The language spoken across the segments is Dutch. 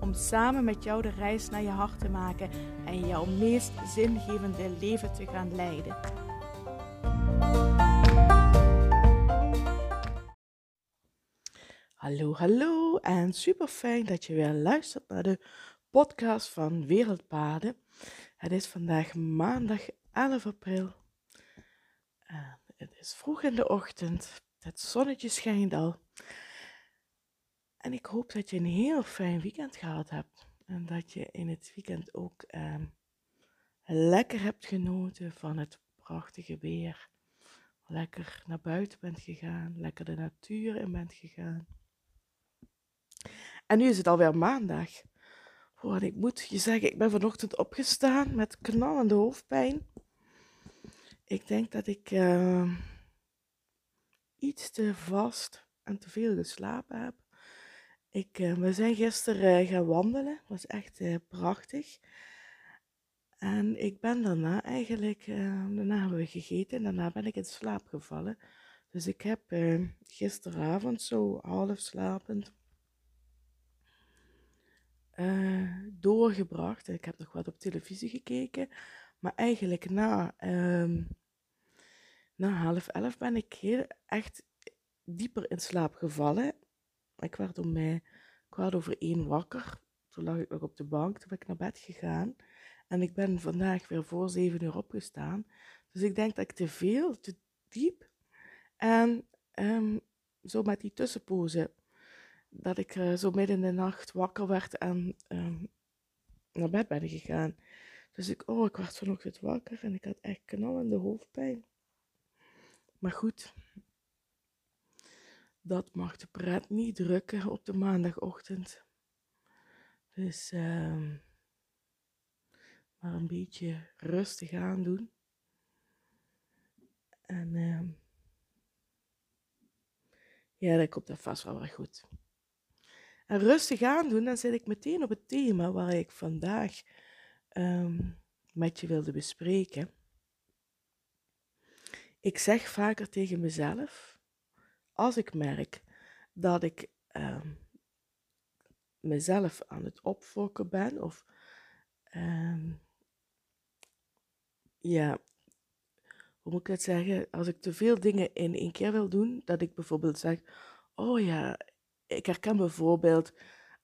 Om samen met jou de reis naar je hart te maken en jouw meest zingevende leven te gaan leiden. Hallo, hallo en super fijn dat je weer luistert naar de podcast van Wereldpaden. Het is vandaag maandag 11 april. En het is vroeg in de ochtend. Het zonnetje schijnt al. En ik hoop dat je een heel fijn weekend gehad hebt. En dat je in het weekend ook ehm, lekker hebt genoten van het prachtige weer. Lekker naar buiten bent gegaan, lekker de natuur in bent gegaan. En nu is het alweer maandag. Oh, ik moet je zeggen, ik ben vanochtend opgestaan met knallende hoofdpijn. Ik denk dat ik uh, iets te vast en te veel geslapen heb. Ik, uh, we zijn gisteren uh, gaan wandelen. Dat was echt uh, prachtig. En ik ben daarna eigenlijk, daarna hebben we gegeten en daarna ben ik in slaap gevallen. Dus ik heb gisteravond zo half slapend doorgebracht. Ik heb nog wat op televisie gekeken. Maar eigenlijk na, um, na half elf ben ik heel echt dieper in slaap gevallen. Ik werd om mij kwart over één wakker. Toen lag ik nog op de bank. Toen ben ik naar bed gegaan. En ik ben vandaag weer voor zeven uur opgestaan. Dus ik denk dat ik te veel, te diep. En um, zo met die tussenpozen. Dat ik uh, zo midden in de nacht wakker werd en um, naar bed ben gegaan. Dus ik, oh, ik werd vanochtend wakker en ik had echt knallende hoofdpijn. Maar goed, dat mag de pret niet drukken op de maandagochtend. Dus uh, maar een beetje rustig aandoen. En uh, ja, dat komt dat vast wel weer goed. En rustig aandoen, dan zit ik meteen op het thema waar ik vandaag um, met je wilde bespreken. Ik zeg vaker tegen mezelf, als ik merk dat ik um, mezelf aan het opfokken ben, of um, ja, hoe moet ik het zeggen? Als ik te veel dingen in één keer wil doen, dat ik bijvoorbeeld zeg: Oh ja, ik herken bijvoorbeeld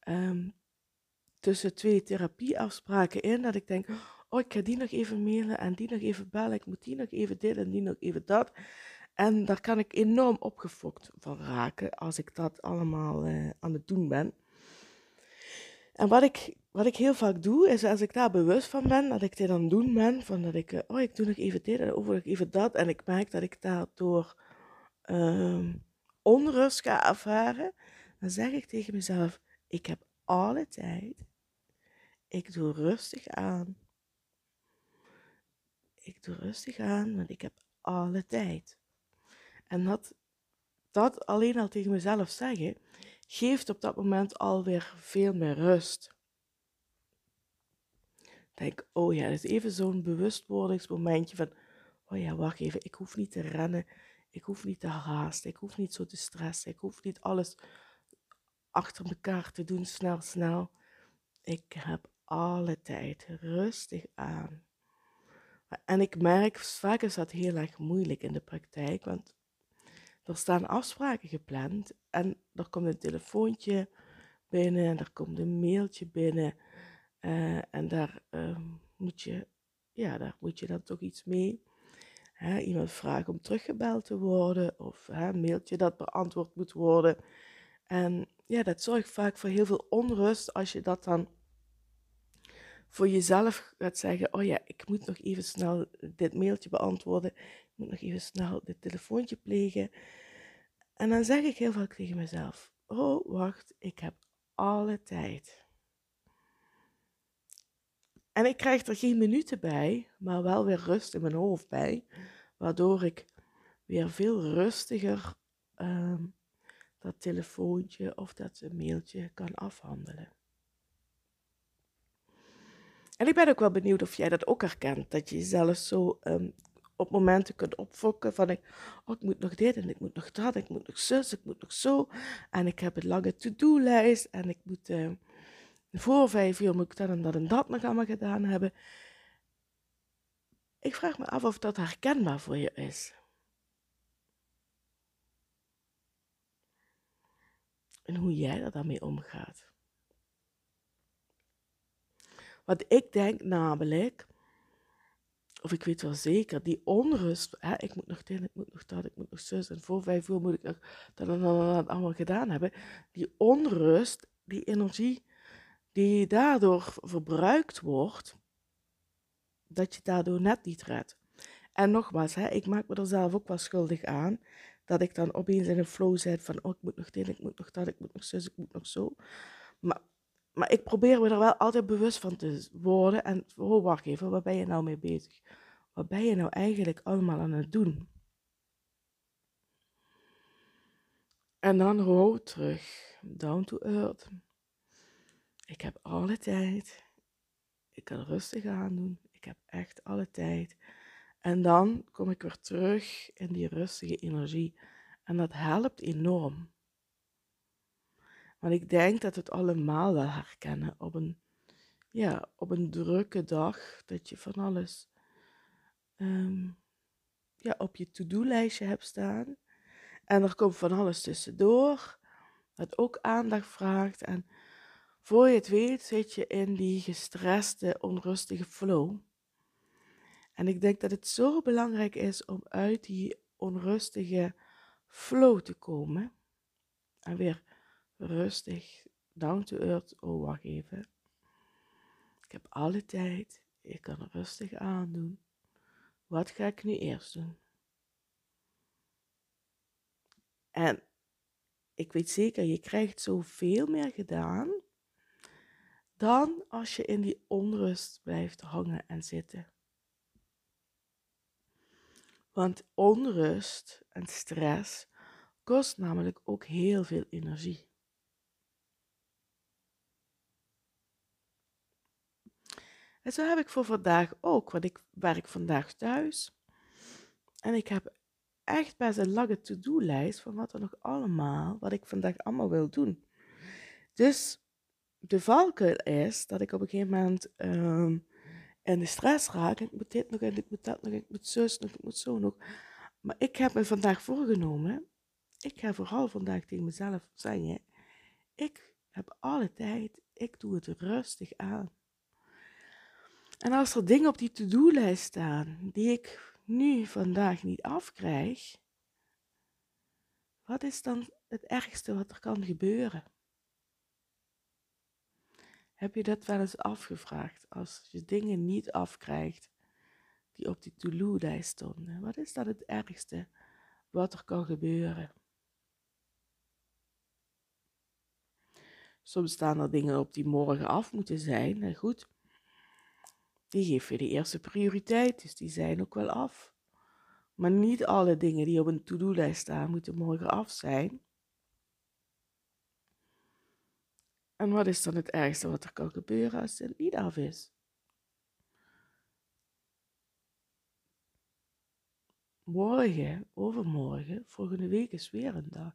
um, tussen twee therapieafspraken in dat ik denk: Oh, ik ga die nog even mailen en die nog even bellen. Ik moet die nog even dit en die nog even dat. En daar kan ik enorm opgefokt van raken als ik dat allemaal uh, aan het doen ben. En wat ik, wat ik heel vaak doe, is als ik daar bewust van ben, dat ik dit aan het doen ben, van dat ik, uh, oh, ik doe nog even dit en over even dat. En ik merk dat ik daardoor uh, onrust ga ervaren, dan zeg ik tegen mezelf, ik heb alle tijd. Ik doe rustig aan. Ik doe rustig aan, want ik heb alle tijd. En dat, dat alleen al tegen mezelf zeggen, geeft op dat moment alweer veel meer rust. Denk, oh ja, het is even zo'n bewustwordingsmomentje van, oh ja, wacht even, ik hoef niet te rennen, ik hoef niet te haasten, ik hoef niet zo te stressen, ik hoef niet alles achter elkaar te doen, snel, snel. Ik heb alle tijd rustig aan. En ik merk, vaak is dat heel erg moeilijk in de praktijk, want er staan afspraken gepland en er komt een telefoontje binnen en er komt een mailtje binnen uh, en daar uh, moet je, ja, daar moet je dan toch iets mee. Hè, iemand vraagt om teruggebeld te worden of hè, een mailtje dat beantwoord moet worden. En ja, dat zorgt vaak voor heel veel onrust als je dat dan voor jezelf gaat zeggen: Oh ja, ik moet nog even snel dit mailtje beantwoorden. Ik moet nog even snel dit telefoontje plegen. En dan zeg ik heel vaak tegen mezelf: Oh, wacht, ik heb alle tijd. En ik krijg er geen minuten bij, maar wel weer rust in mijn hoofd bij, waardoor ik weer veel rustiger ehm, dat telefoontje of dat mailtje kan afhandelen. En ik ben ook wel benieuwd of jij dat ook herkent, dat je jezelf zo um, op momenten kunt opfokken van ik, oh, ik moet nog dit en ik moet nog dat, ik moet nog zus, ik moet nog zo. En ik heb een lange to-do-lijst en ik moet uh, voor vijf uur moet ik dat en dat en dat nog allemaal gedaan hebben. Ik vraag me af of dat herkenbaar voor je is. En hoe jij er daarmee omgaat. Want ik denk namelijk, of ik weet wel zeker, die onrust, hè, ik moet nog dit, ik moet nog dat, ik moet nog zus, en voor vijf uur moet ik nog dat en dat allemaal gedaan hebben. Die onrust, die energie die daardoor verbruikt wordt, dat je daardoor net niet redt. En nogmaals, hè, ik maak me er zelf ook wel schuldig aan, dat ik dan opeens in een flow zit van, oh, ik moet nog dit, ik moet nog dat, ik moet nog zus, ik moet nog zo. Maar maar ik probeer me er wel altijd bewust van te worden. En oh, wacht even, waar ben je nou mee bezig? Wat ben je nou eigenlijk allemaal aan het doen? En dan rood terug, down to earth. Ik heb alle tijd. Ik kan rustig aandoen. Ik heb echt alle tijd. En dan kom ik weer terug in die rustige energie. En dat helpt enorm. Want ik denk dat we het allemaal wel herkennen op een, ja, op een drukke dag, dat je van alles ehm, ja, op je to-do-lijstje hebt staan. En er komt van alles tussendoor, wat ook aandacht vraagt. En voor je het weet zit je in die gestreste, onrustige flow. En ik denk dat het zo belangrijk is om uit die onrustige flow te komen. En weer rustig, down to earth. Oh, wacht even. Ik heb alle tijd. Ik kan rustig aandoen. Wat ga ik nu eerst doen? En ik weet zeker, je krijgt zoveel meer gedaan dan als je in die onrust blijft hangen en zitten. Want onrust en stress kost namelijk ook heel veel energie. En zo heb ik voor vandaag ook, want ik werk vandaag thuis. En ik heb echt best een lange to-do-lijst van wat er nog allemaal, wat ik vandaag allemaal wil doen. Dus de valkuil is dat ik op een gegeven moment um, in de stress raak. Ik moet dit nog en ik moet dat nog, ik moet zus nog, ik moet zo nog. Maar ik heb me vandaag voorgenomen, ik ga vooral vandaag tegen mezelf zeggen, ik heb alle tijd, ik doe het rustig aan. En als er dingen op die to-do-lijst staan die ik nu vandaag niet afkrijg, wat is dan het ergste wat er kan gebeuren? Heb je dat wel eens afgevraagd als je dingen niet afkrijgt die op die to-do-lijst stonden? Wat is dan het ergste wat er kan gebeuren? Soms staan er dingen op die morgen af moeten zijn. Goed, die geef je de eerste prioriteit, dus die zijn ook wel af. Maar niet alle dingen die op een to-do-lijst staan moeten morgen af zijn. En wat is dan het ergste wat er kan gebeuren als het niet af is? Morgen, overmorgen, volgende week is weer een dag.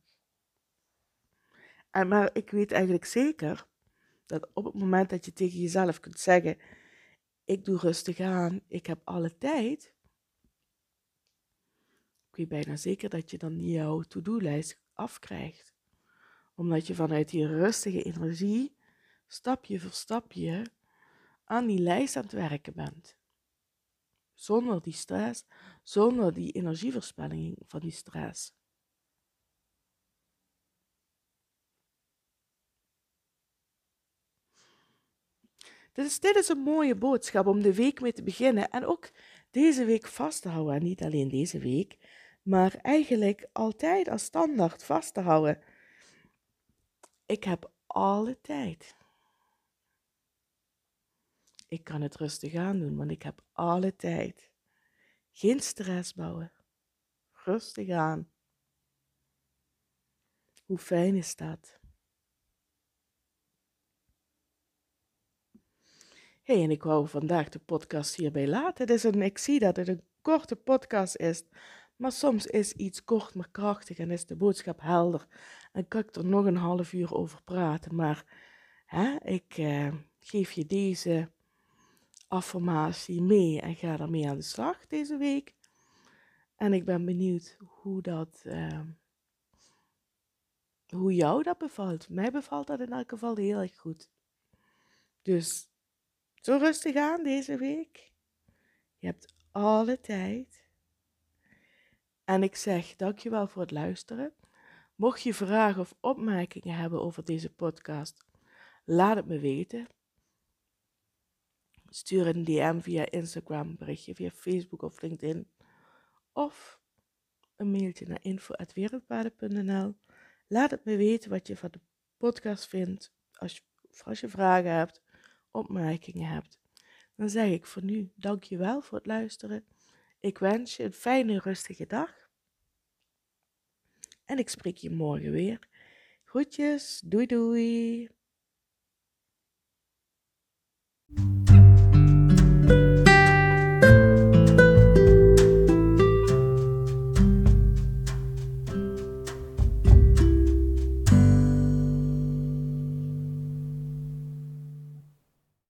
En maar ik weet eigenlijk zeker dat op het moment dat je tegen jezelf kunt zeggen: ik doe rustig aan, ik heb alle tijd. Ik weet bijna zeker dat je dan jouw to-do-lijst afkrijgt. Omdat je vanuit die rustige energie stapje voor stapje aan die lijst aan het werken bent. Zonder die stress, zonder die energieverspilling van die stress. Dus dit is een mooie boodschap om de week mee te beginnen en ook deze week vast te houden. En niet alleen deze week, maar eigenlijk altijd als standaard vast te houden. Ik heb alle tijd. ik kan het rustig aan doen, want ik heb alle tijd. Geen stress bouwen. Rustig aan. Hoe fijn is dat? En ik wou vandaag de podcast hierbij laten. Het is een, ik zie dat het een korte podcast is, maar soms is iets kort maar krachtig en is de boodschap helder. En kan ik er nog een half uur over praten, maar hè, ik eh, geef je deze affirmatie mee en ga daarmee aan de slag deze week. En ik ben benieuwd hoe dat, uh, hoe jou dat bevalt. Mij bevalt dat in elk geval heel erg goed. Dus zo rustig aan deze week. Je hebt alle tijd. En ik zeg dankjewel voor het luisteren. Mocht je vragen of opmerkingen hebben over deze podcast, laat het me weten. Stuur een DM via Instagram, berichtje via Facebook of LinkedIn. Of een mailtje naar info.wereldpaden.nl. Laat het me weten wat je van de podcast vindt. Als je, als je vragen hebt, opmerkingen hebt. Dan zeg ik voor nu dankjewel voor het luisteren. Ik wens je een fijne, rustige dag. En ik spreek je morgen weer. Groetjes, doei doei.